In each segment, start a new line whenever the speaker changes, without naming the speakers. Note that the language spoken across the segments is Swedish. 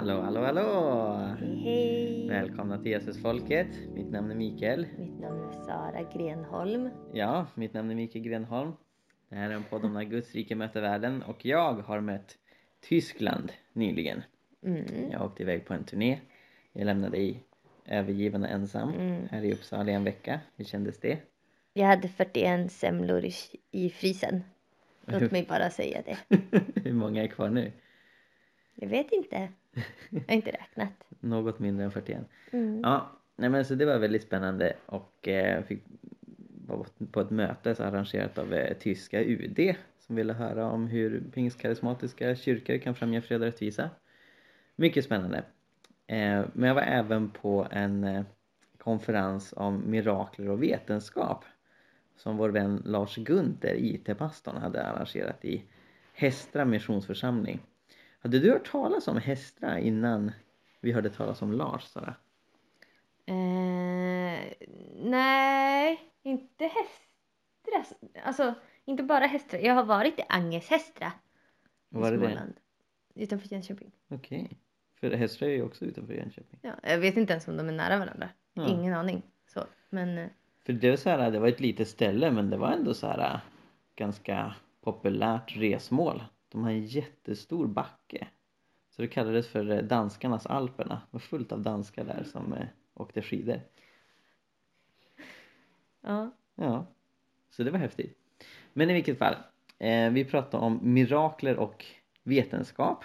Hallå, hallå, hallå!
Hej, hej!
Välkomna till Jesusfolket. Mitt namn är Mikael.
Mitt namn är Sara Grenholm.
Ja, mitt namn är Mikael Grenholm. Det här är en podd om när Guds rike möter världen och jag har mött Tyskland nyligen.
Mm.
Jag åkte iväg på en turné. Jag lämnade dig övergiven och ensam
Mm.
här i Uppsala i en vecka. Hur kändes det?
Jag hade 41 semlor i, i frysen. Låt mig bara säga det.
Hur många är kvar nu?
Jag vet inte. Jag har inte räknat.
Något mindre än 41.
Mm.
Ja, nej men så det var väldigt spännande och eh, fick vara på ett möte så arrangerat av eh, tyska UD som ville höra om hur pingstkarismatiska kyrkor kan främja fred och rättvisa. Mycket spännande. Eh, men jag var även på en eh, konferens om mirakler och vetenskap som vår vän Lars Gunther, IT-pastorn, hade arrangerat i Hästra missionsförsamling. Hade du hört talas om Hästra innan vi hörde talas om Lars, Sara?
Eh, nej, inte Hästra. Alltså, inte bara Hästra. Jag har varit i Angeshästra i
Var det det?
Utanför Jönköping.
Okej. För Hästra är ju också utanför Jönköping.
Ja, jag vet inte ens om de är nära varandra.
Ja.
Ingen aning. Så, men eh,
För det var så här, det var ett litet ställe men det var ändå så här ganska populärt resmål. De har en jättestor backe. Så det kallades för eh, danskarnas Alperna. Det var fullt av danskar där som eh, åkte skidor.
ja.
Ja, så det var häftigt. Men i vilket fall, eh, vi pratade om mirakler och vetenskap.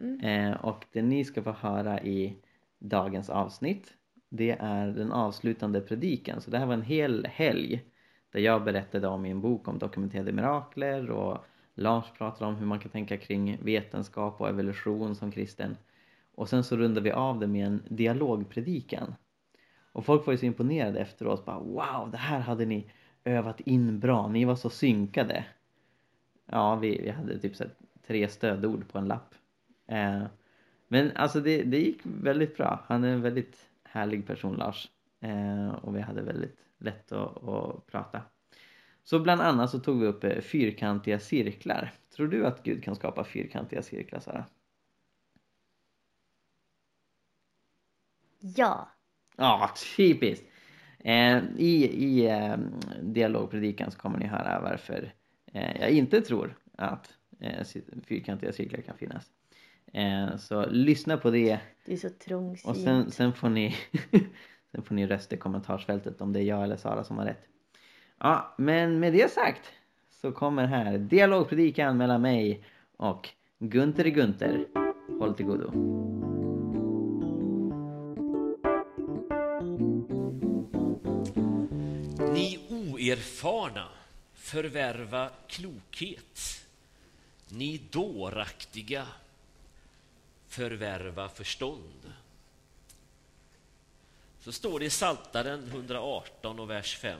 Mm.
Eh, och det ni ska få höra i dagens avsnitt det är den avslutande predikan. Så det här var en hel helg där jag berättade om min bok om dokumenterade mirakler och Lars pratar om hur man kan tänka kring vetenskap och evolution som kristen. Och sen så rundar vi av det med en dialogpredikan. Och folk var ju så imponerade efteråt. Bara, wow, det här hade ni övat in bra. Ni var så synkade. Ja, vi, vi hade typ så tre stödord på en lapp. Eh, men alltså det, det gick väldigt bra. Han är en väldigt härlig person Lars. Eh, och vi hade väldigt lätt att, att prata. Så bland annat så tog vi upp eh, fyrkantiga cirklar. Tror du att Gud kan skapa fyrkantiga cirklar Sara?
ja.
Ja, typiskt! Eh, I i eh, dialogpredikan så kommer ni höra varför jag inte tror att fyrkantiga cirklar kan finnas. Så lyssna på det
Du är så trångsynt.
och sen, sen, får ni, sen får ni rösta i kommentarsfältet om det är jag eller Sara som har rätt. Ja, men med det sagt så kommer här dialogpredikan mellan mig och Gunter Gunter. Håll till godo.
Ni oerfarna, förvärva klokhet. Ni dåraktiga, förvärva förstånd. Så står det i Psaltaren 118 och vers 5.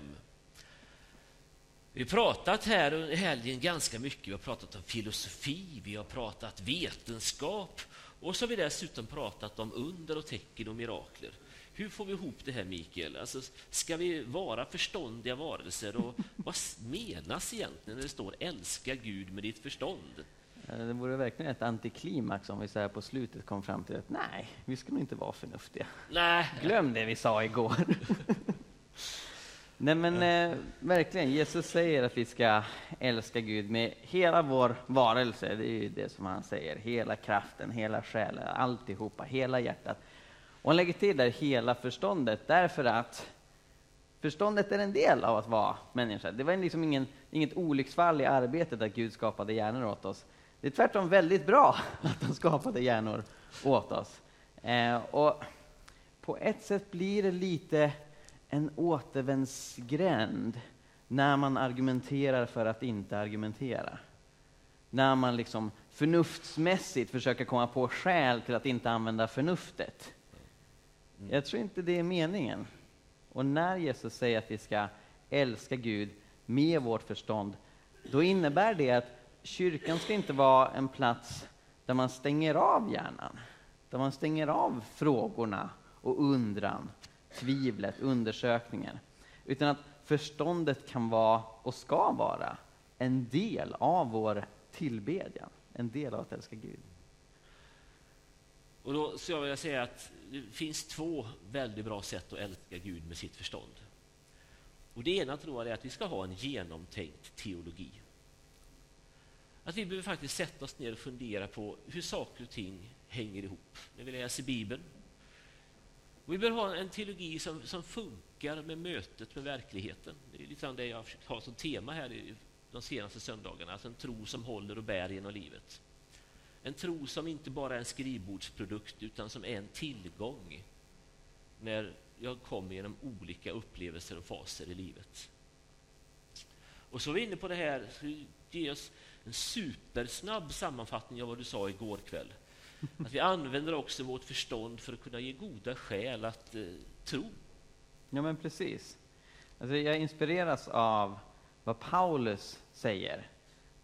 Vi har pratat här under helgen ganska mycket. Vi har pratat om filosofi, vi har pratat vetenskap och så har vi dessutom pratat om under och tecken och mirakler. Hur får vi ihop det här, Mikael? Alltså, ska vi vara förståndiga varelser? Och vad menas egentligen när det står älska Gud med ditt förstånd?
Eh, Det vore verkligen ett antiklimax om vi så här på slutet kom fram till att nej, vi ska nog inte vara förnuftiga.
Nej,
Glöm det vi sa igår. Nej men eh, verkligen, Jesus säger att vi ska älska Gud med hela vår varelse. Det är ju det som han säger. Hela kraften, hela själen, alltihopa, hela hjärtat. Och han lägger till där hela förståndet därför att förståndet är en del av att vara människa. Det var liksom ingen, inget olycksfall i arbetet att Gud skapade hjärnor åt oss. Det är tvärtom väldigt bra att han skapade hjärnor åt oss. Eh, och på ett sätt blir det lite en återvändsgränd när man argumenterar för att inte argumentera. När man liksom förnuftsmässigt försöker komma på skäl till att inte använda förnuftet. Jag tror inte det är meningen. Och när Jesus säger att vi ska älska Gud med vårt förstånd, då innebär det att kyrkan ska inte vara en plats där man stänger av hjärnan. Där man stänger av frågorna och undran, tvivlet, undersökningen. Utan att förståndet kan vara, och ska vara, en del av vår tillbedjan. En del av att älska Gud.
Och då skulle jag vilja säga att det finns två väldigt bra sätt att älska Gud med sitt förstånd. Och Det ena tror jag är att vi ska ha en genomtänkt teologi. Att vi behöver faktiskt sätta oss ner och fundera på hur saker och ting hänger ihop när vi läser Bibeln. Vi bör ha en teologi som, som funkar med mötet med verkligheten. Det är lite det jag har försökt ha som tema här de senaste söndagarna. Alltså en tro som håller och bär genom livet. En tro som inte bara är en skrivbordsprodukt utan som är en tillgång när jag kommer genom olika upplevelser och faser i livet. Och så är vi inne på det här, ge oss en supersnabb sammanfattning av vad du sa igår kväll. Att vi använder också vårt förstånd för att kunna ge goda skäl att eh, tro.
Ja, men precis. Alltså, jag inspireras av vad Paulus säger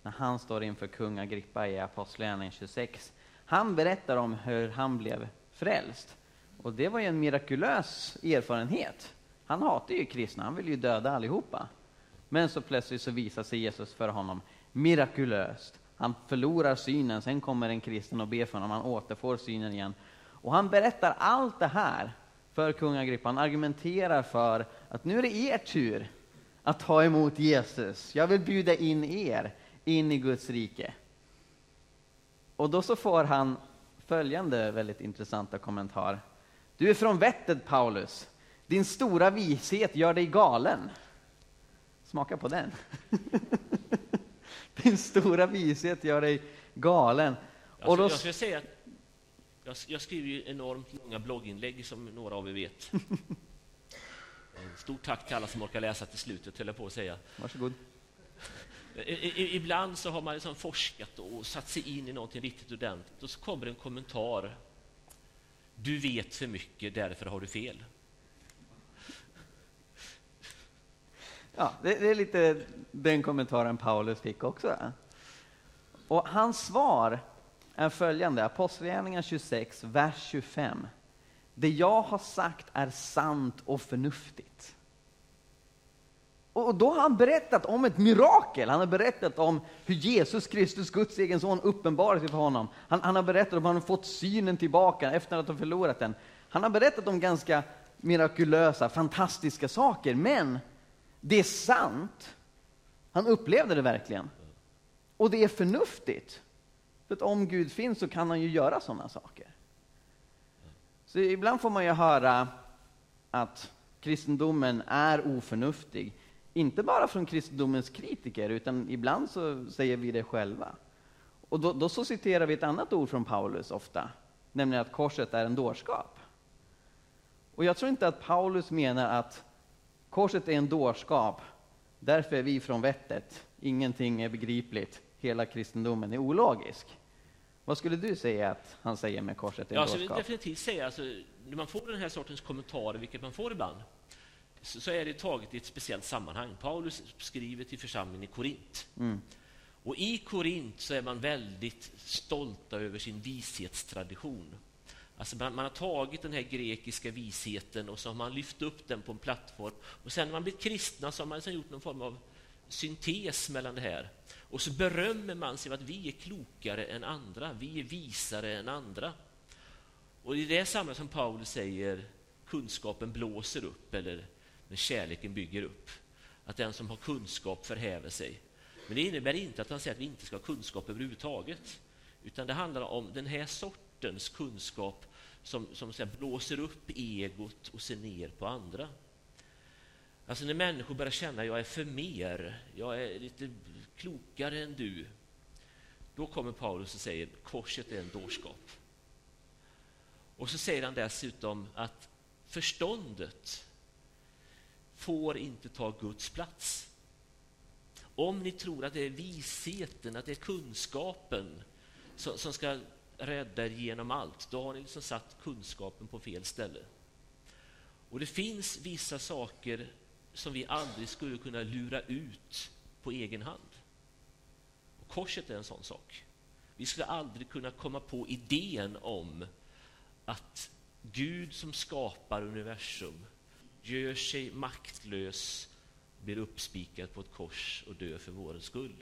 när han står inför kung Agrippa i Apostlagärningarna 26. Han berättar om hur han blev frälst. Och det var ju en mirakulös erfarenhet. Han hatar ju kristna, han vill ju döda allihopa. Men så plötsligt så visar sig Jesus för honom mirakulöst. Han förlorar synen, sen kommer en kristen och ber för honom, han återfår synen igen. Och han berättar allt det här för kung Agrippa. Han argumenterar för att nu är det er tur att ta emot Jesus. Jag vill bjuda in er in i Guds rike. Och då så får han följande väldigt intressanta kommentar. Du är från vettet, Paulus. Din stora vishet gör dig galen. Smaka på den. Din stora vishet gör dig galen.
Och då... Jag skulle säga att jag, jag skriver ju enormt långa blogginlägg, som några av er vet. Stort tack till alla som orkar läsa till slutet, höll jag på att säga.
Varsågod.
Ibland så har man liksom forskat och satt sig in i någonting riktigt ordentligt och så kommer en kommentar. Du vet för mycket, därför har du fel.
Ja, det, det är lite den kommentaren Paulus fick också. Och hans svar är följande, Apostlagärningarna 26, vers 25. Det jag har sagt är sant och förnuftigt. Och då har han berättat om ett mirakel. Han har berättat om hur Jesus Kristus, Guds egen son, uppenbarade sig för honom. Han, han har berättat om hur han har fått synen tillbaka efter att ha förlorat den. Han har berättat om ganska mirakulösa, fantastiska saker, men det är sant. Han upplevde det verkligen. Och det är förnuftigt. För att om Gud finns så kan han ju göra sådana saker. Så ibland får man ju höra att kristendomen är oförnuftig. Inte bara från kristendomens kritiker, utan ibland så säger vi det själva. Och då, då så citerar vi ett annat ord från Paulus ofta, nämligen att korset är en dårskap. Och jag tror inte att Paulus menar att korset är en dårskap, därför är vi från vettet, ingenting är begripligt, hela kristendomen är ologisk. Vad skulle du säga att han säger med korset är
ja,
dårskap?
Jag definitivt säga, alltså, när man får den här sortens kommentarer, vilket man får ibland, så är det taget i ett speciellt sammanhang. Paulus skriver till församlingen i Korint. Mm. Och I Korint så är man väldigt stolta över sin vishetstradition. Alltså man, man, har tagit den här grekiska visheten och så har man lyft upp den på en plattform. Och sen när man blivit kristna så har man liksom gjort någon form av syntes mellan det här. Och så berömmer man sig av att vi är klokare än andra, vi är visare än andra. Och i det sammanhanget som Paulus säger kunskapen blåser upp eller men kärleken bygger upp. Att den som har kunskap förhäver sig. Men det innebär inte att han säger att vi inte ska ha kunskap överhuvudtaget. Utan det handlar om den här sorten, sortens kunskap som, som så blåser upp egot och ser ner på andra. Alltså när människor börjar känna att jag är för mer, jag är lite klokare än du. Då kommer Paulus och säger korset är en dårskap. Och så säger han dessutom att förståndet får inte ta Guds plats. Om ni tror att det är visheten, att det är kunskapen som, som ska rädda er genom allt, då har ni liksom satt kunskapen på fel ställe. Och det finns vissa saker som vi aldrig skulle kunna lura ut på egen hand. Och korset är en sån sak. Vi skulle aldrig kunna komma på idén om att Gud som skapar universum gör sig maktlös, blir uppspikad på ett kors och dör för vår skull.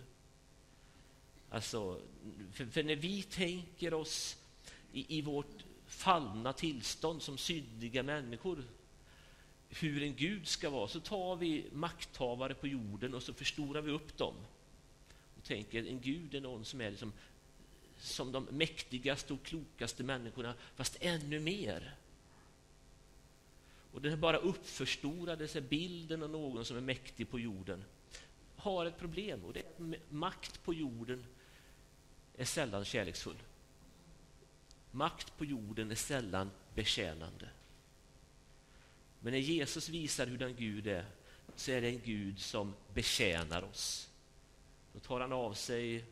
Alltså, för, för när vi tänker oss i, i, vårt fallna tillstånd som syndiga människor hur en gud ska vara, så tar vi makthavare på jorden och så förstorar vi upp dem. Och tänker en gud är någon som är liksom, som de mäktigaste och klokaste människorna, fast ännu mer. Och den här bara uppförstorade så bilden av någon som är mäktig på jorden har ett problem och det är att makt på jorden är sällan kärleksfull. Makt på jorden är sällan betjänande. Men när Jesus visar hur den Gud är, så är det en Gud som betjänar oss. Då tar han av sig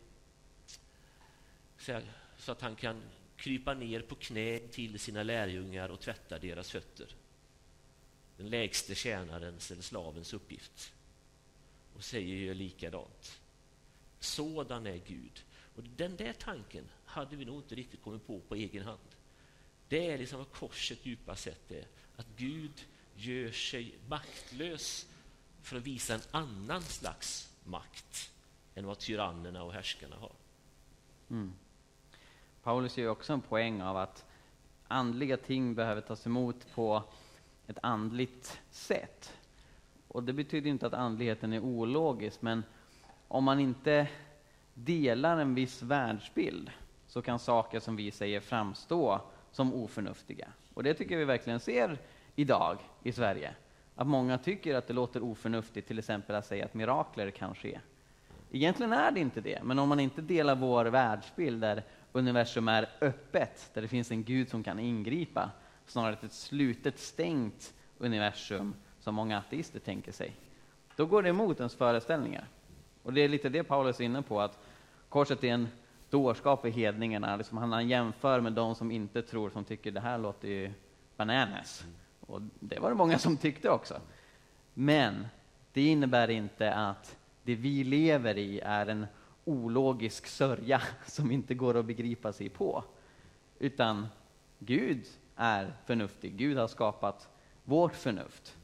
så att han kan krypa ner på knä till sina lärjungar och tvätta deras fötter. Den lägste tjänarens eller slavens uppgift. Och säger ju likadant. Sådan är Gud. Och Den där tanken hade vi nog inte riktigt kommit på på egen hand. Det är liksom vad korset djupast sett är. Att Gud gör sig maktlös för att visa en annan slags makt än vad tyrannerna och härskarna har.
Mm. Paulus gör också en poäng av att andliga ting behöver tas emot på ett andligt sätt. Och Det betyder inte att andligheten är ologisk, men om man inte delar en viss världsbild så kan saker som vi säger framstå som oförnuftiga. Och det tycker vi verkligen ser idag i Sverige. Att många tycker att det låter oförnuftigt, till exempel att säga att mirakler kan ske. Egentligen är det inte det, men om man inte delar vår världsbild där universum är öppet, där det finns en Gud som kan ingripa, snarare ett slutet, stängt universum som många ateister tänker sig, då går det emot ens föreställningar. Och det är lite det Paulus är inne på, att korset är en dårskap för hedningarna. Liksom han jämför med de som inte tror, som tycker det här låter ju bananas. Och det var det många som tyckte också. Men det innebär inte att det vi lever i är en ologisk sörja som inte går att begripa sig på. Utan Gud är förnuftig. Gud har skapat vårt förnuft.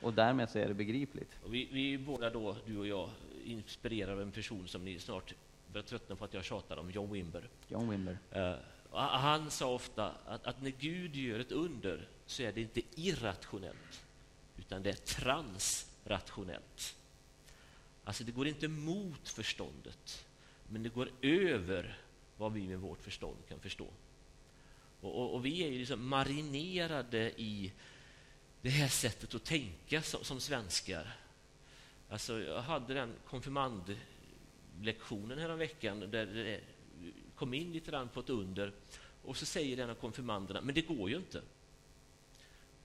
Och därmed så är det begripligt.
Vi, vi, är båda då, du och jag, inspirerade av en person som ni snart börjar tröttna på att jag tjatar om, John Wimber.
John Wimber.
Uh, han sa ofta att, att, när Gud gör ett under så är det inte irrationellt, utan det är transrationellt. Alltså det går inte mot förståndet, men det går över vad vi med vårt förstånd kan förstå. Och, och, och vi är ju liksom marinerade i det här sättet att tänka som, som svenskar. Alltså, jag hade den lektionen här veckan där det kom in lite grann på ett under och så säger en av konfirmanderna, men det går ju inte.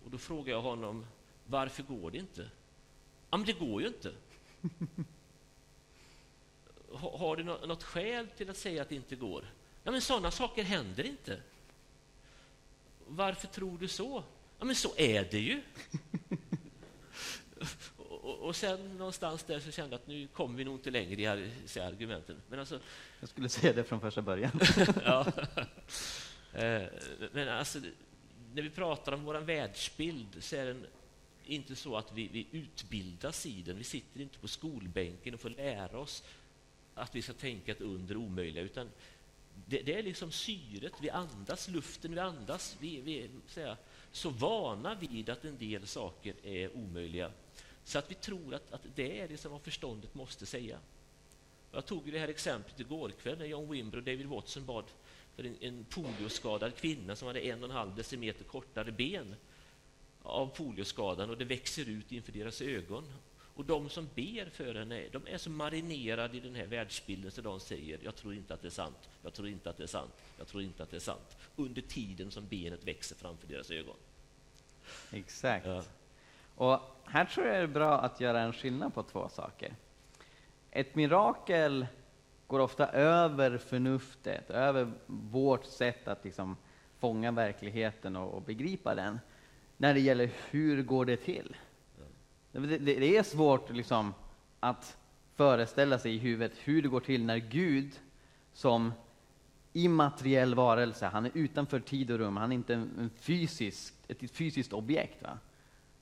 Och då frågar jag honom, varför går det inte? Ja, men det går ju inte. Har du något skäl till att säga att det inte går? Ja, men sådana saker händer inte. Varför tror du så? Ja, men så är det ju. och, sen någonstans där så kände jag att nu kommer vi nog inte längre i argumenten. Men alltså,
jag skulle säga det från första början.
ja. Eh, men alltså, när vi pratar om vår världsbild så är den inte så att vi, vi utbildas i den. Vi sitter inte på skolbänken och får lära oss att vi ska tänka ett under omöjliga, utan det, det, är liksom syret vi andas, luften vi andas. Vi, vi är säga, så vana vid att en del saker är omöjliga så att vi tror att, att det är det som förståndet måste säga. Jag tog det här exemplet igår kväll när John Wimber och David Watson bad för en, en polioskadad kvinna som hade en och en halv decimeter kortare ben av polioskadan och det växer ut inför deras ögon. Och de som ber för henne, de är så marinerade i den här världsbilden så de säger jag tror inte att det är sant, jag tror inte att det är sant, jag tror inte att det är sant. Under tiden som benet växer framför deras ögon.
Exakt. Ja. Och här tror jag det är bra att göra en skillnad på två saker. Ett mirakel går ofta över förnuftet, över vårt sätt att liksom fånga verkligheten och, och begripa den, när det gäller hur går det till. Det, det, det är svårt liksom, att föreställa sig i huvudet hur det går till när Gud som immateriell varelse, han är utanför tid och rum, han är inte en fysisk, ett fysiskt objekt. Va?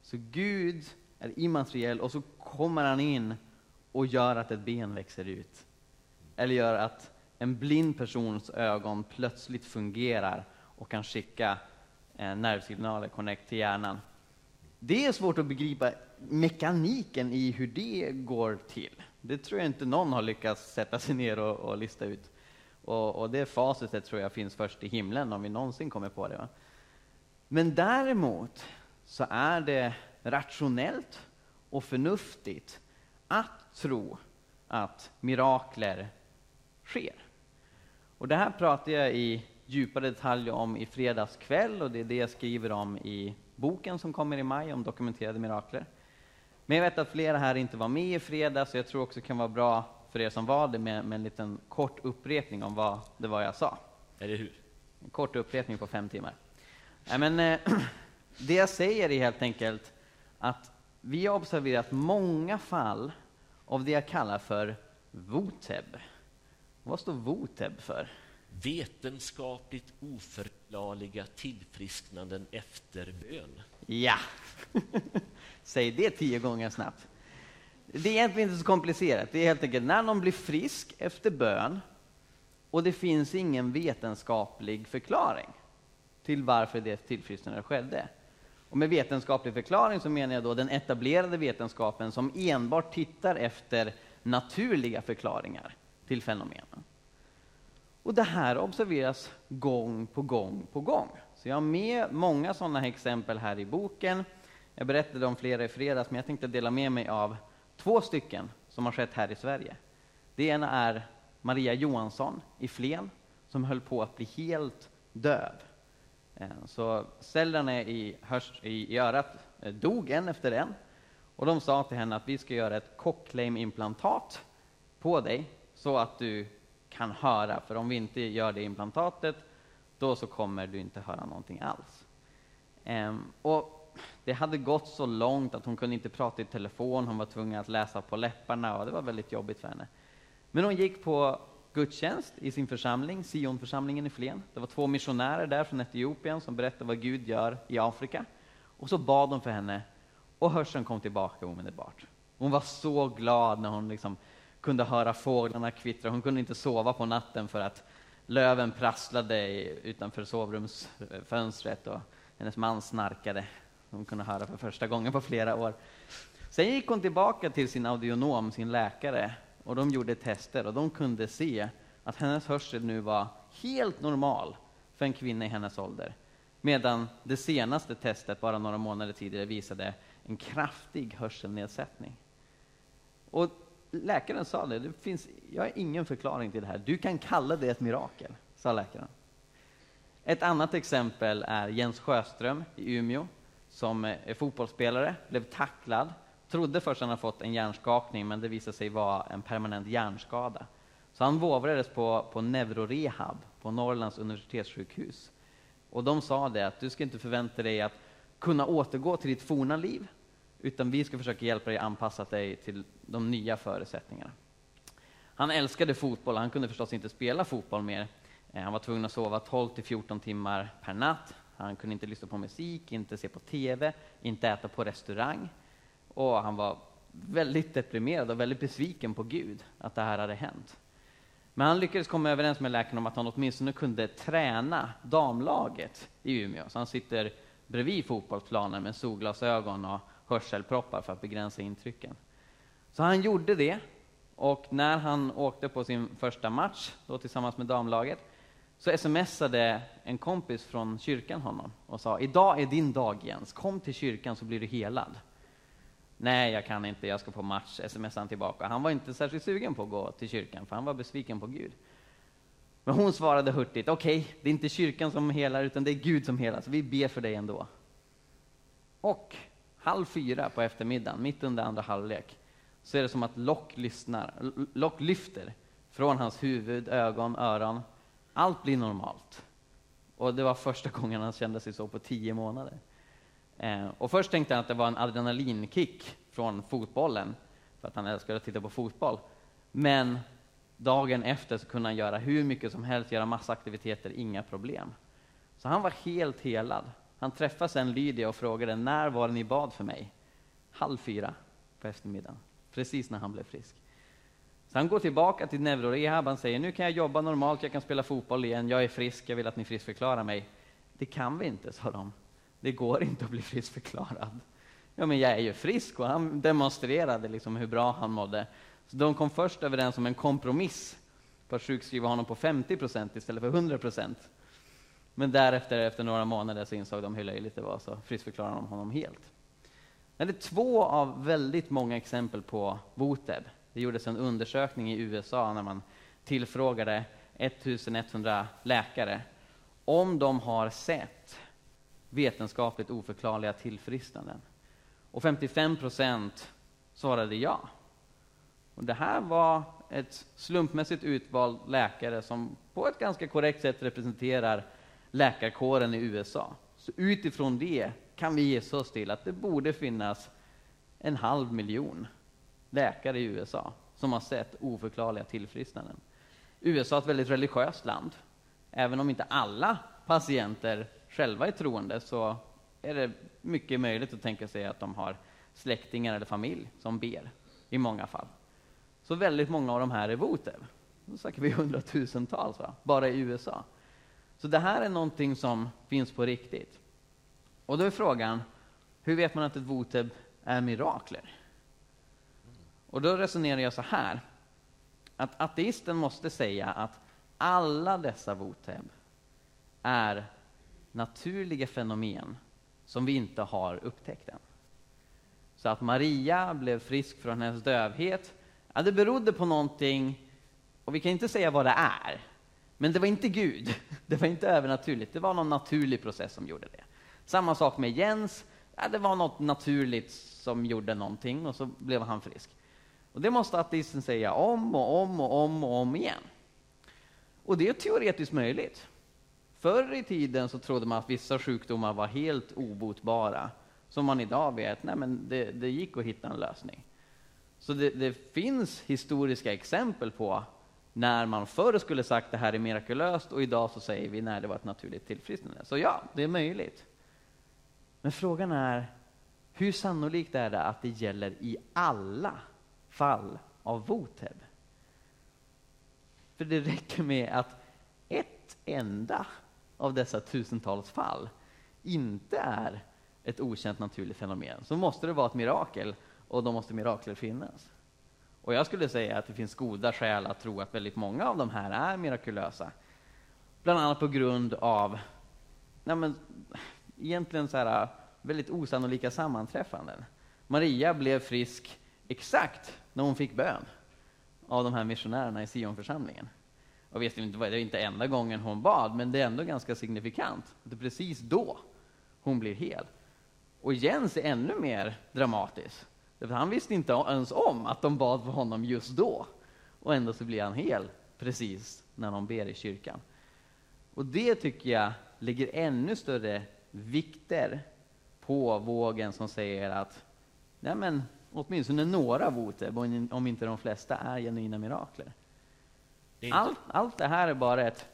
Så Gud är immateriell och så kommer han in och gör att ett ben växer ut. Eller gör att en blind persons ögon plötsligt fungerar och kan skicka eh, nervsignaler, connect till hjärnan. Det är svårt att begripa mekaniken i hur det går till. Det tror jag inte någon har lyckats sätta sig ner och, och lista ut. Och, och det facitet tror jag finns först i himlen, om vi någonsin kommer på det. Va? Men däremot så är det rationellt och förnuftigt att tro att mirakler sker. Och det här pratar jag i djupare detalj om i fredags kväll och det är det jag skriver om i boken som kommer i maj om dokumenterade mirakler. Men jag vet att flera här inte var med i fredags, så jag tror också det kan vara bra för er som var det med, med en liten kort upprepning om vad det var jag sa.
Eller hur?
En kort upprepning på fem timmar. Nej, men, eh, det jag säger är helt enkelt att vi har observerat många fall av det jag kallar för VOTEB. Vad står VOTEB för?
Vetenskapligt oförklarliga tillfrisknanden efter bön.
Ja! Säg det tio gånger snabbt. Det är egentligen inte så komplicerat. Det är helt enkelt när någon blir frisk efter bön och det finns ingen vetenskaplig förklaring till varför det tillfrisknandet skedde. Och med vetenskaplig förklaring så menar jag då den etablerade vetenskapen som enbart tittar efter naturliga förklaringar till fenomenen. Och det här observeras gång på gång på gång. Så jag har med många sådana exempel här i boken. Jag berättade om flera i fredags, men jag tänkte dela med mig av två stycken som har skett här i Sverige. Det ena är Maria Johansson i Flen, som höll på att bli helt döv. Eh, så cellerna i, hörs, i, örat eh, dog en efter en. Och de sa till henne att vi ska göra ett Cochleim-implantat på dig så att du kan höra. För om vi inte gör det implantatet, då så kommer du inte höra någonting alls. Ehm, och det hade gått så långt att hon kunde inte prata i telefon, hon var tvungen att läsa på läpparna och det var väldigt jobbigt för henne. Men hon gick på gudstjänst i sin församling, Sionförsamlingen i Flen. Det var två missionärer där från Etiopien som berättade vad Gud gör i Afrika. Och så bad de för henne och hörseln kom tillbaka omedelbart. Hon var så glad när hon liksom kunde höra fåglarna kvittra. Hon kunde inte sova på natten för att löven prasslade utanför sovrumsfönstret och hennes man snarkade. Hon kunde höra för första gången på flera år. Sen gick hon tillbaka till sin audionom, sin läkare, och de gjorde tester och de kunde se att hennes hörsel nu var helt normal för en kvinna i hennes ålder. Medan det senaste testet, bara några månader tidigare, visade en kraftig hörselnedsättning. Och läkaren sa det, det finns, jag har ingen förklaring till det här. Du kan kalla det ett mirakel, sa läkaren. Ett annat exempel är Jens Sjöström i Umeå, som är fotbollsspelare, blev tacklad trodde först att han fått en hjärnskakning, men det visade sig vara en permanent hjärnskada. Så han vårdades på, på neurorehab på Norrlands universitetssjukhus. Och de sa det att du ska inte förvänta dig att kunna återgå till ditt forna liv, utan vi ska försöka hjälpa dig anpassa dig till de nya förutsättningarna. Han älskade fotboll, han kunde förstås inte spela fotboll mer. Eh, han var tvungen att sova 12 till 14 timmar per natt. Han kunde inte lyssna på musik, inte se på TV, inte äta på restaurang. Och han var väldigt deprimerad och väldigt besviken på Gud, att det här hade hänt. Men han lyckades komma överens med läkaren om att han åtminstone kunde träna damlaget i Umeå. Så han sitter bredvid fotbollsplanen med solglasögon och hörselproppar för att begränsa intrycken. Så han gjorde det, och när han åkte på sin första match då tillsammans med damlaget så smsade en kompis från kyrkan honom och sa idag är din dag Jens, kom till kyrkan så blir du helad. Nej, jag kan inte, jag ska på match, smsade han tillbaka. Han var inte särskilt sugen på att gå till kyrkan, för han var besviken på Gud. Men hon svarade hurtigt, okej, okay, det är inte kyrkan som helar, utan det är Gud som helar, så vi ber för dig ändå. Och halv fyra på eftermiddagen, mitt under andra halvlek, så är det som att lock, lyssnar, lock lyfter från hans huvud, ögon, öron. Allt blir normalt. Och det var första gången han kände sig så på tio månader. Eh, och först tänkte han att det var en adrenalinkick från fotbollen, för att han älskade att titta på fotboll. Men dagen efter så kunde han göra hur mycket som helst, göra massa aktiviteter, inga problem. Så han var helt helad. Han träffade sen Lydia och frågade när var det ni bad för mig? Halv fyra på eftermiddagen, precis när han blev frisk. Så han går tillbaka till neurorehab, han säger nu kan jag jobba normalt, jag kan spela fotboll igen, jag är frisk, jag vill att ni friskförklarar mig. det kan vi inte, sa de. Det går inte att bli friskförklarad. Ja, men jag är ju frisk och han demonstrerade liksom hur bra han mådde. Så de kom först överens om en kompromiss på att sjukskriva honom på 50 procent istället för 100 procent. Men därefter, efter några månader, så insåg de hur löjligt det var, så friskförklarade de honom helt. Det är två av väldigt många exempel på Voteb. Det gjordes en undersökning i USA när man tillfrågade 1100 läkare om de har sett vetenskapligt oförklarliga tillfrisknanden. Och 55 procent svarade ja. Och det här var ett slumpmässigt utvald läkare som på ett ganska korrekt sätt representerar läkarkåren i USA. Så utifrån det kan vi gissa oss till att det borde finnas en halv miljon läkare i USA som har sett oförklarliga tillfrisknanden. USA är ett väldigt religiöst land. Även om inte alla patienter själva är troende så är det mycket möjligt att tänka sig att de har släktingar eller familj som ber i många fall. Så väldigt många av de här är votev. Då snackar vi hundratusentals, va? bara i USA. Så det här är någonting som finns på riktigt. Och då är frågan, hur vet man att ett voteb är mirakler? Och då resonerar jag så här, att ateisten måste säga att alla dessa voteb är naturliga fenomen som vi inte har upptäckt än. Så att Maria blev frisk från hennes dövhet, ja, det berodde på någonting, och vi kan inte säga vad det är, men det var inte Gud, det var inte övernaturligt, det var någon naturlig process som gjorde det. Samma sak med Jens, ja, det var något naturligt som gjorde någonting och så blev han frisk. Och det måste ateisten säga om och om och om och om igen. Och det är teoretiskt möjligt. Förr i tiden så trodde man att vissa sjukdomar var helt obotbara, som man idag vet, nej men det, det gick att hitta en lösning. Så det, det, finns historiska exempel på när man förr skulle sagt det här är mirakulöst och idag så säger vi när det var ett naturligt tillfrisknande. Så ja, det är möjligt. Men frågan är, hur sannolikt är det att det gäller i alla fall av voteb? För det räcker med att ett enda av dessa tusentals fall inte är ett okänt naturligt fenomen, så måste det vara ett mirakel och då måste mirakler finnas. Och jag skulle säga att det finns goda skäl att tro att väldigt många av de här är mirakulösa. Bland annat på grund av nej men, egentligen så här, väldigt osannolika sammanträffanden. Maria blev frisk exakt när hon fick bön av de här missionärerna i Sionförsamlingen. Jag vet inte, det är inte enda gången hon bad, men det är ändå ganska signifikant. Det är precis då hon blir hel. Och Jens är ännu mer dramatisk. För han visste inte ens om att de bad för honom just då. Och ändå så blir han hel precis när de ber i kyrkan. Och det tycker jag lägger ännu större vikter på vågen som säger att nej men, åtminstone några voter, om inte de flesta, är genuina mirakler. Allt, allt det här är bara ett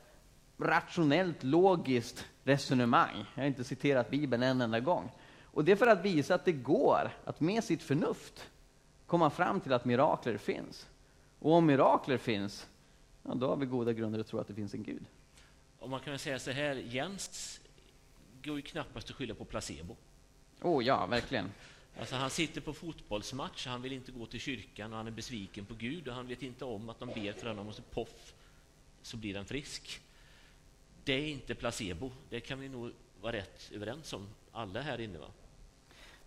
rationellt, logiskt resonemang. Jag har inte citerat Bibeln en enda gång. Och det är för att visa att det går att med sitt förnuft komma fram till att mirakler finns. Och om mirakler finns, ja, då har vi goda grunder att tro att det finns en Gud.
Och man kan säga så här, Jens går ju knappast att skylla på placebo.
Oh ja, verkligen.
Alltså han sitter på fotbollsmatch, han vill inte gå till kyrkan och han är besviken på Gud och han vet inte om att de ber för honom och så poff så blir han frisk. Det är inte placebo, det kan vi nog vara rätt överens om, alla här inne. Va?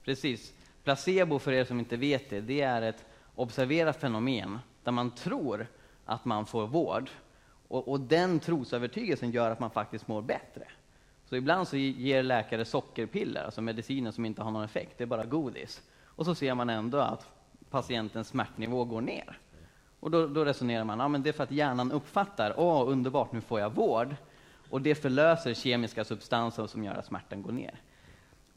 Precis. Placebo, för er som inte vet det, det är ett observerat fenomen där man tror att man får vård och, och den trosövertygelsen gör att man faktiskt mår bättre. Så ibland så ger läkare sockerpiller, alltså mediciner som inte har någon effekt, det är bara godis. Och så ser man ändå att patientens smärtnivå går ner. Och då, då resonerar man, ja men det är för att hjärnan uppfattar, åh underbart, nu får jag vård. Och det förlöser kemiska substanser som gör att smärtan går ner.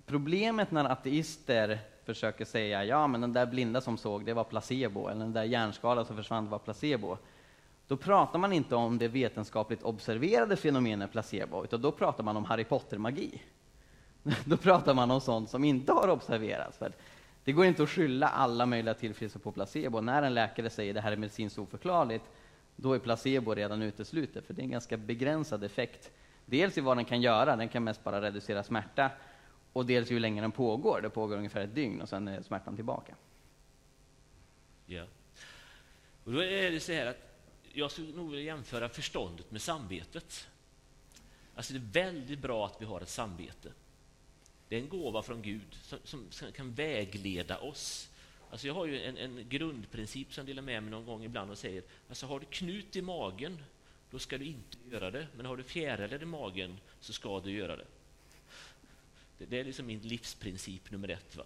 Problemet när ateister försöker säga, ja men den där blinda som såg, det var placebo, eller den där hjärnskadan som försvann, det var placebo. Då pratar man inte om det vetenskapligt observerade fenomenet placebo, utan då pratar man om Harry Potter-magi. Då pratar man om sånt som inte har observerats. För det går inte att skylla alla möjliga tillfrisknande på placebo. När en läkare säger det här är medicinskt oförklarligt, då är placebo redan uteslutet, för det är en ganska begränsad effekt Dels i vad den kan göra, den kan mest bara reducera smärta, och dels hur länge den pågår. Det pågår ungefär ett dygn och sen är smärtan tillbaka.
Ja. Och då är det så här att jag skulle nog vilja jämföra förståndet med samvetet. Alltså det är väldigt bra att vi har ett samvete. Det är en gåva från Gud som, som kan vägleda oss. Alltså jag har ju en, en, grundprincip som jag delar med mig någon gång ibland och säger alltså har du knut i magen, då ska du inte göra det. Men har du fjärilar i magen så ska du göra det. Det, det är liksom min livsprincip nummer ett. Va?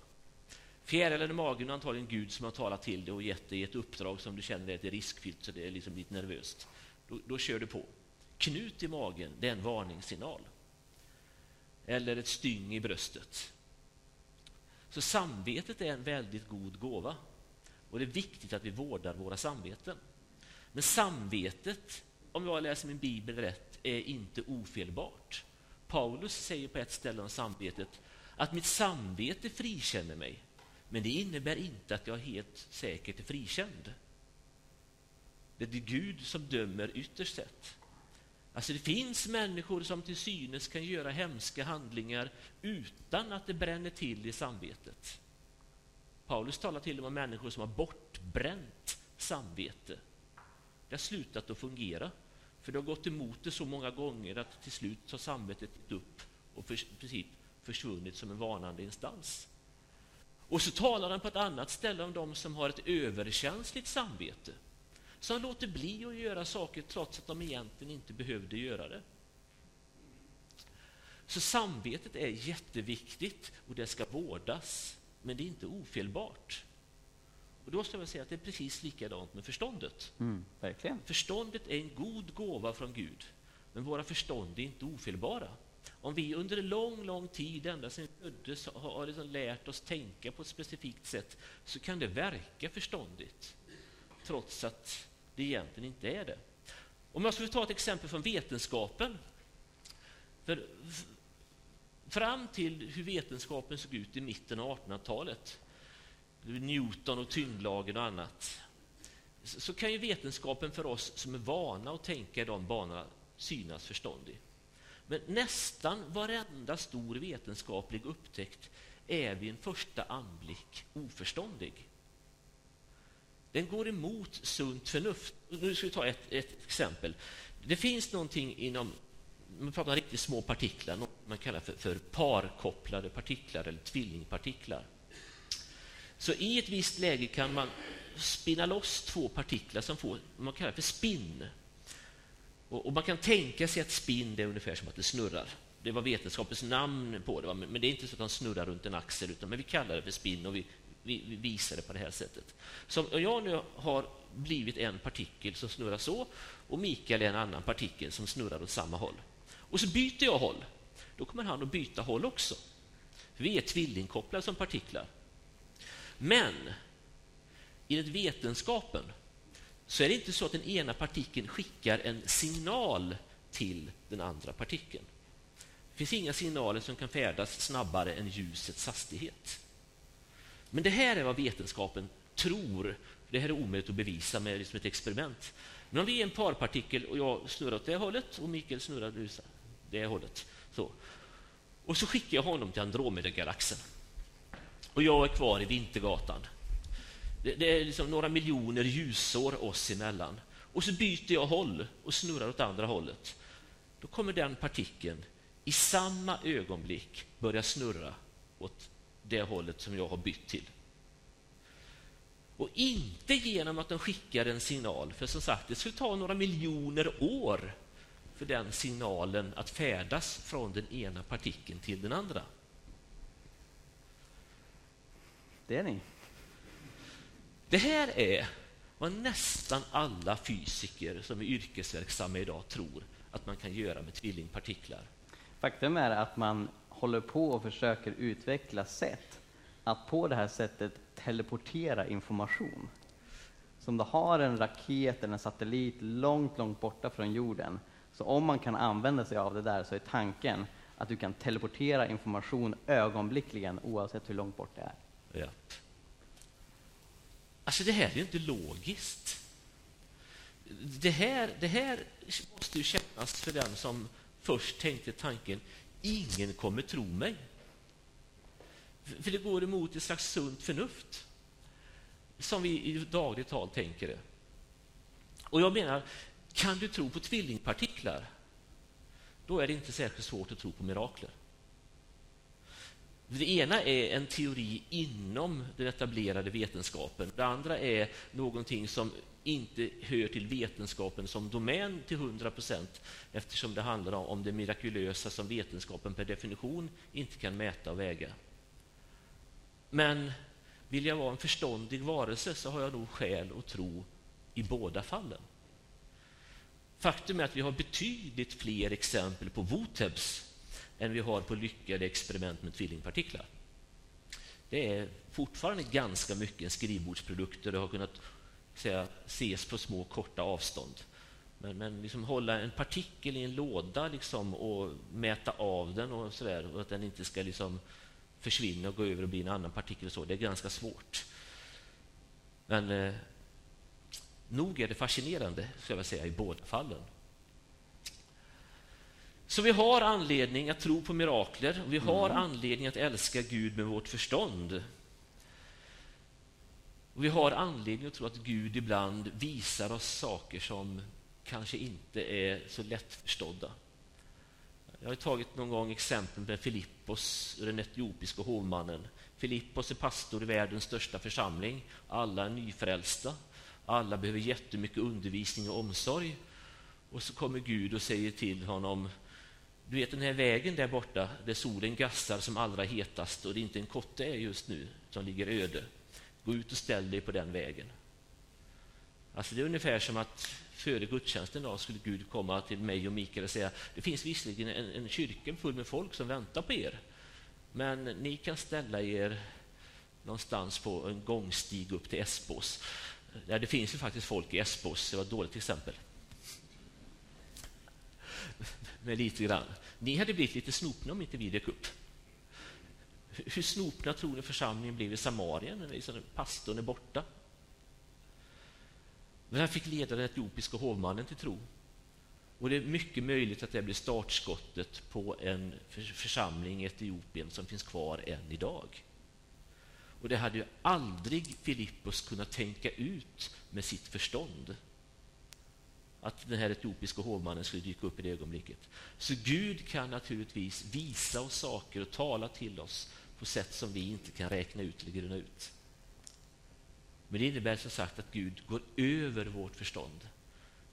Fjärilen i magen är antagligen Gud som har talat till dig och gett dig ett uppdrag som du känner är lite riskfyllt, så det är liksom lite nervöst. Då, då kör du på. Knut i magen, det är en varningssignal. Eller ett styng i bröstet. Så samvetet är en väldigt god gåva. Och det är viktigt att vi vårdar våra samveten. Men samvetet, om jag läser min bibel rätt, är inte ofelbart. Paulus säger på ett ställe om samvetet att mitt samvete frikänner mig, men det innebär inte att jag helt säkert är frikänd. Det är Gud som dömer ytterst sett. Alltså det finns människor som till synes kan göra hemska handlingar utan att det bränner till i samvetet. Paulus talar till och med om människor som har bortbränt samvete. Det har slutat att fungera, för det har gått emot det så många gånger att till slut har samvetet gett upp och för, princip försvunnit som en varnande instans. Och så talar han på ett annat ställe om de som har ett överkänsligt samvete som låter bli att göra saker trots att de egentligen inte behövde göra det. Så samvetet är jätteviktigt och det ska vårdas, men det är inte ofelbart. Och då ska jag säga att det är precis likadant med förståndet.
Mm, verkligen.
Förståndet är en god gåva från Gud, men våra förstånd är inte ofelbara. Om vi under lång, lång tid, ända sedan vi föddes, har liksom lärt oss tänka på ett specifikt sätt, så kan det verka förståndigt, trots att det egentligen inte är det. Om jag skulle ta ett exempel från vetenskapen. För fram till hur vetenskapen såg ut i mitten av 1800-talet, Newton och tyngdlagen och annat, så kan ju vetenskapen för oss som är vana att tänka i de banorna synas förståndig. Men nästan varenda stor vetenskaplig upptäckt är vid en första anblick oförståndig. Den går emot sunt förnuft. Nu ska vi ta ett, ett exempel. Det finns någonting inom man pratar om riktigt små partiklar, något man kallar för, för parkopplade partiklar eller tvillingpartiklar. Så i ett visst läge kan man spinna loss två partiklar som får man kallar för spinn. Och, och, man kan tänka sig att spinn är ungefär som att det snurrar. Det var vetenskapens namn på det, men det är inte så att de snurrar runt en axel, utan men vi kallar det för spinn och vi vi, vi visar det på det här sättet. Så om jag nu har blivit en partikel som snurrar så och Mikael är en annan partikel som snurrar åt samma håll. Och så byter jag håll. Då kommer han att byta håll också. Vi är tvillingkopplade som partiklar. Men enligt vetenskapen så är det inte så att den ena partikeln skickar en signal till den andra partikeln. Det finns inga signaler som kan färdas snabbare än ljusets hastighet. Men det här är vad vetenskapen tror. Det här är omöjligt att bevisa med liksom ett experiment. Men om vi är en parpartikel och jag snurrar åt det hållet och Mikael snurrar åt det hållet. Så. Och så skickar jag honom till Andromedagalaxen Och jag är kvar i Vintergatan. Det, det är liksom några miljoner ljusår oss emellan. Och så byter jag håll och snurrar åt andra hållet. Då kommer den partikeln i samma ögonblick börja snurra åt det hållet som jag har bytt till. Och inte genom att de skickar en signal, för som sagt, det skulle ta några miljoner år för den signalen att färdas från den ena partikeln till den andra.
Det är ni.
Det här är vad nästan alla fysiker som är yrkesverksamma idag tror att man kan göra med tvillingpartiklar.
Faktum är att man håller på och försöker utveckla sätt att på det här sättet teleportera information. Så om du har en raket eller en satellit långt, långt borta från jorden, så om man kan använda sig av det där så är tanken att du kan teleportera information ögonblickligen oavsett hur långt bort det är.
Ja. Alltså det här är ju inte logiskt. Det här, det här måste ju kännas för den som först tänkte tanken, ingen kommer tro mig. För det går emot ett slags sunt förnuft, som vi i dagligt tal tänker det. Och jag menar, kan du tro på tvillingpartiklar, då är det inte särskilt svårt att tro på mirakler. Det ena är en teori inom den etablerade vetenskapen. Det andra är någonting som inte hör till vetenskapen som domän till 100 procent eftersom det handlar om det mirakulösa som vetenskapen per definition inte kan mäta och väga. Men vill jag vara en förståndig varelse så har jag nog skäl att tro i båda fallen. Faktum är att vi har betydligt fler exempel på Wotebs än vi har på lyckade experiment med tvillingpartiklar. Det är fortfarande ganska mycket en skrivbordsprodukt det har kunnat säga, ses på små korta avstånd. Men, men liksom hålla en partikel i en låda liksom, och mäta av den och så där, och att den inte ska liksom försvinna och gå över och bli en annan partikel, och så, det är ganska svårt. Men eh, nog är det fascinerande, ska jag säga, i båda fallen. Så vi har anledning att tro på mirakler och vi har mm. anledning att älska Gud med vårt förstånd. Och vi har anledning att tro att Gud ibland visar oss saker som kanske inte är så lättförstådda. Jag har tagit någon gång exempel med Filippos, den etiopiska hovmannen. Filippos är pastor i världens största församling. Alla är nyfrälsta. Alla behöver jättemycket undervisning och omsorg. Och så kommer Gud och säger till honom du vet den här vägen där borta där solen gassar som allra hetast och det inte en kotte är just nu som ligger öde. Gå ut och ställ dig på den vägen. Alltså det är ungefär som att före gudstjänsten då skulle Gud komma till mig och Mikael och säga det finns visserligen en, en kyrka full med folk som väntar på er men ni kan ställa er någonstans på en gångstig upp till Espos. Ja, det finns ju faktiskt folk i Espos, det var ett dåligt exempel med lite grann. Ni hade blivit lite snopna om inte vi dök upp. Hur snopna tror ni församlingen blev i Samarien när liksom pastorn är borta? Men han fick leda den etiopiska hovmannen till tro. Och det är mycket möjligt att det blir startskottet på en församling i Etiopien som finns kvar än idag. Och det hade ju aldrig Filippos kunnat tänka ut med sitt förstånd att den här etiopiska hovmannen skulle dyka upp i det ögonblicket. Så Gud kan naturligtvis visa oss saker och tala till oss på sätt som vi inte kan räkna ut eller grunna ut. Men det innebär som sagt att Gud går över vårt förstånd.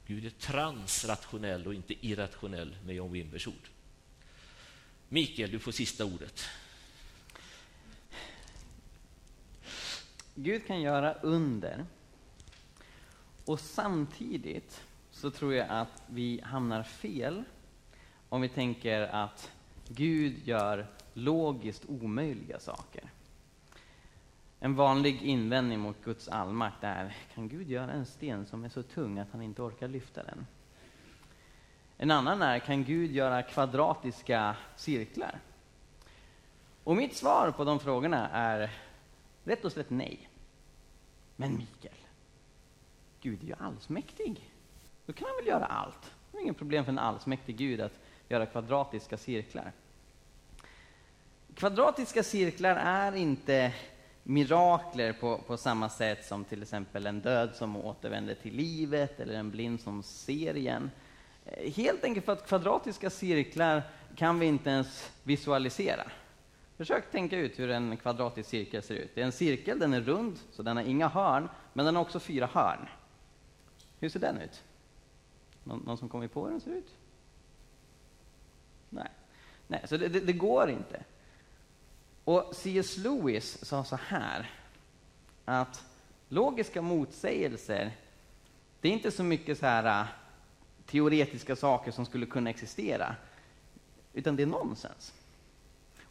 Gud är transrationell och inte irrationell med John Wimbers ord. Mikael, du får sista ordet.
Gud kan göra under och samtidigt så tror jag att vi hamnar fel om vi tänker att Gud gör logiskt omöjliga saker. En vanlig invändning mot Guds allmakt är, kan Gud göra en sten som är så tung att han inte orkar lyfta den? En annan är, kan Gud göra kvadratiska cirklar? Och mitt svar på de frågorna är rätt och slätt nej. Men Mikael, Gud är ju allsmäktig. Då kan han väl göra allt. Det är inget problem för en allsmäktig Gud att göra kvadratiska cirklar. Kvadratiska cirklar är inte mirakler på, på samma sätt som till exempel en död som återvänder till livet eller en blind som ser igen. Helt enkelt för att kvadratiska cirklar kan vi inte ens visualisera. Försök tänka ut hur en kvadratisk cirkel ser ut. Det är en cirkel, den är rund, så den har inga hörn, men den har också fyra hörn. Hur ser den ut? Någon, någon som kommer på hur den ser ut? Nej, Nej så det, det, det går inte. Och C.S. Lewis sa så här, att logiska motsägelser, det är inte så mycket så här äh, teoretiska saker som skulle kunna existera, utan det är nonsens.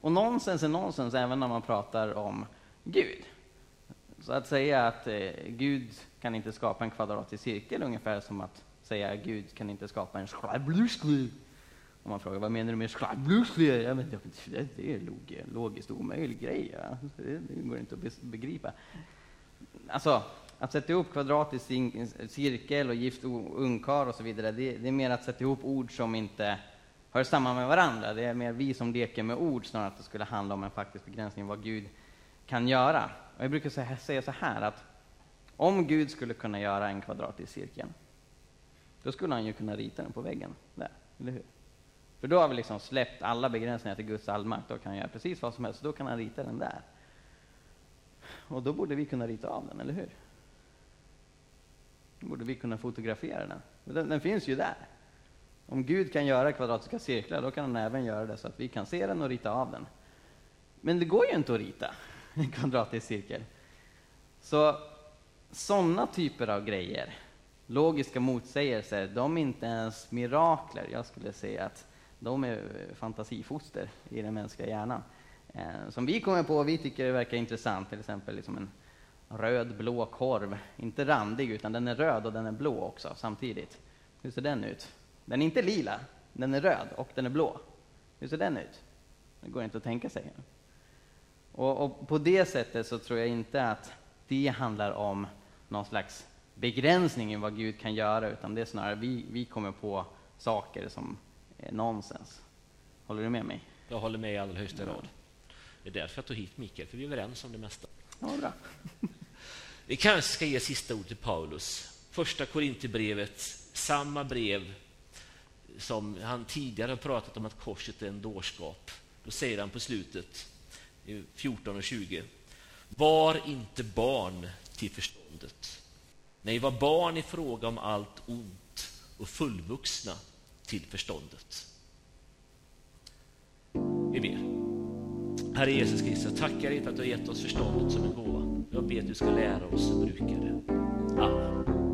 Och nonsens är nonsens även när man pratar om Gud. Så att säga att eh, Gud kan inte skapa en kvadratisk cirkel ungefär som att säga Gud kan inte skapa en sklabluskli. Om man frågar vad menar du med sklabluskli? Ja, men det är log, logiskt omöjlig grej. Ja. Det, det går inte att begripa. Alltså, att sätta ihop kvadratisk cirkel och gift ungkar och så vidare, det, det, är mer att sätta ihop ord som inte hör samman med varandra. Det är mer vi som leker med ord snarare än att det skulle handla om en faktisk begränsning av vad Gud kan göra. Och jag brukar säga så här att om Gud skulle kunna göra en kvadratisk cirkel, då skulle han ju kunna rita den på väggen där, eller hur? För då har vi liksom släppt alla begränsningar till Guds allmakt, då kan han göra precis vad som helst, då kan han rita den där. Och då borde vi kunna rita av den, eller hur? Då borde vi kunna fotografera den. Den, den finns ju där. Om Gud kan göra kvadratiska cirklar, då kan han även göra det så att vi kan se den och rita av den. Men det går ju inte att rita en kvadratisk cirkel. Så sådana typer av grejer, logiska motsägelser, de är inte ens mirakler. Jag skulle säga att de är fantasifoster i den mänskliga hjärnan. Eh, som vi kommer på, vi tycker det verkar intressant, till exempel liksom en röd-blå korv. Inte randig, utan den är röd och den är blå också samtidigt. Hur ser den ut? Den är inte lila, den är röd och den är blå. Hur ser den ut? Det går inte att tänka sig. Och, och, på det sättet så tror jag inte att det handlar om någon slags begränsning i vad Gud kan göra, utan det är snarare vi, vi kommer på saker som är nonsens. Håller du med mig?
Jag håller med i allra högsta grad. Det är därför jag tog hit Mikael, för vi är överens om det mesta.
Ja, bra.
Vi kanske ska ge sista ord till Paulus. Första Korinthierbrevet, samma brev som han tidigare har pratat om att korset är en dårskap. Då säger han på slutet, 14 och 20. Var inte barn till förståndet när vi var barn i fråga om allt ont och fullvuxna till förståndet. Vi ber. Herre Jesus Kristus, jag tackar dig för att du har gett oss förståndet som en gåva. Jag ber att du ska lära oss att bruka det. Amen.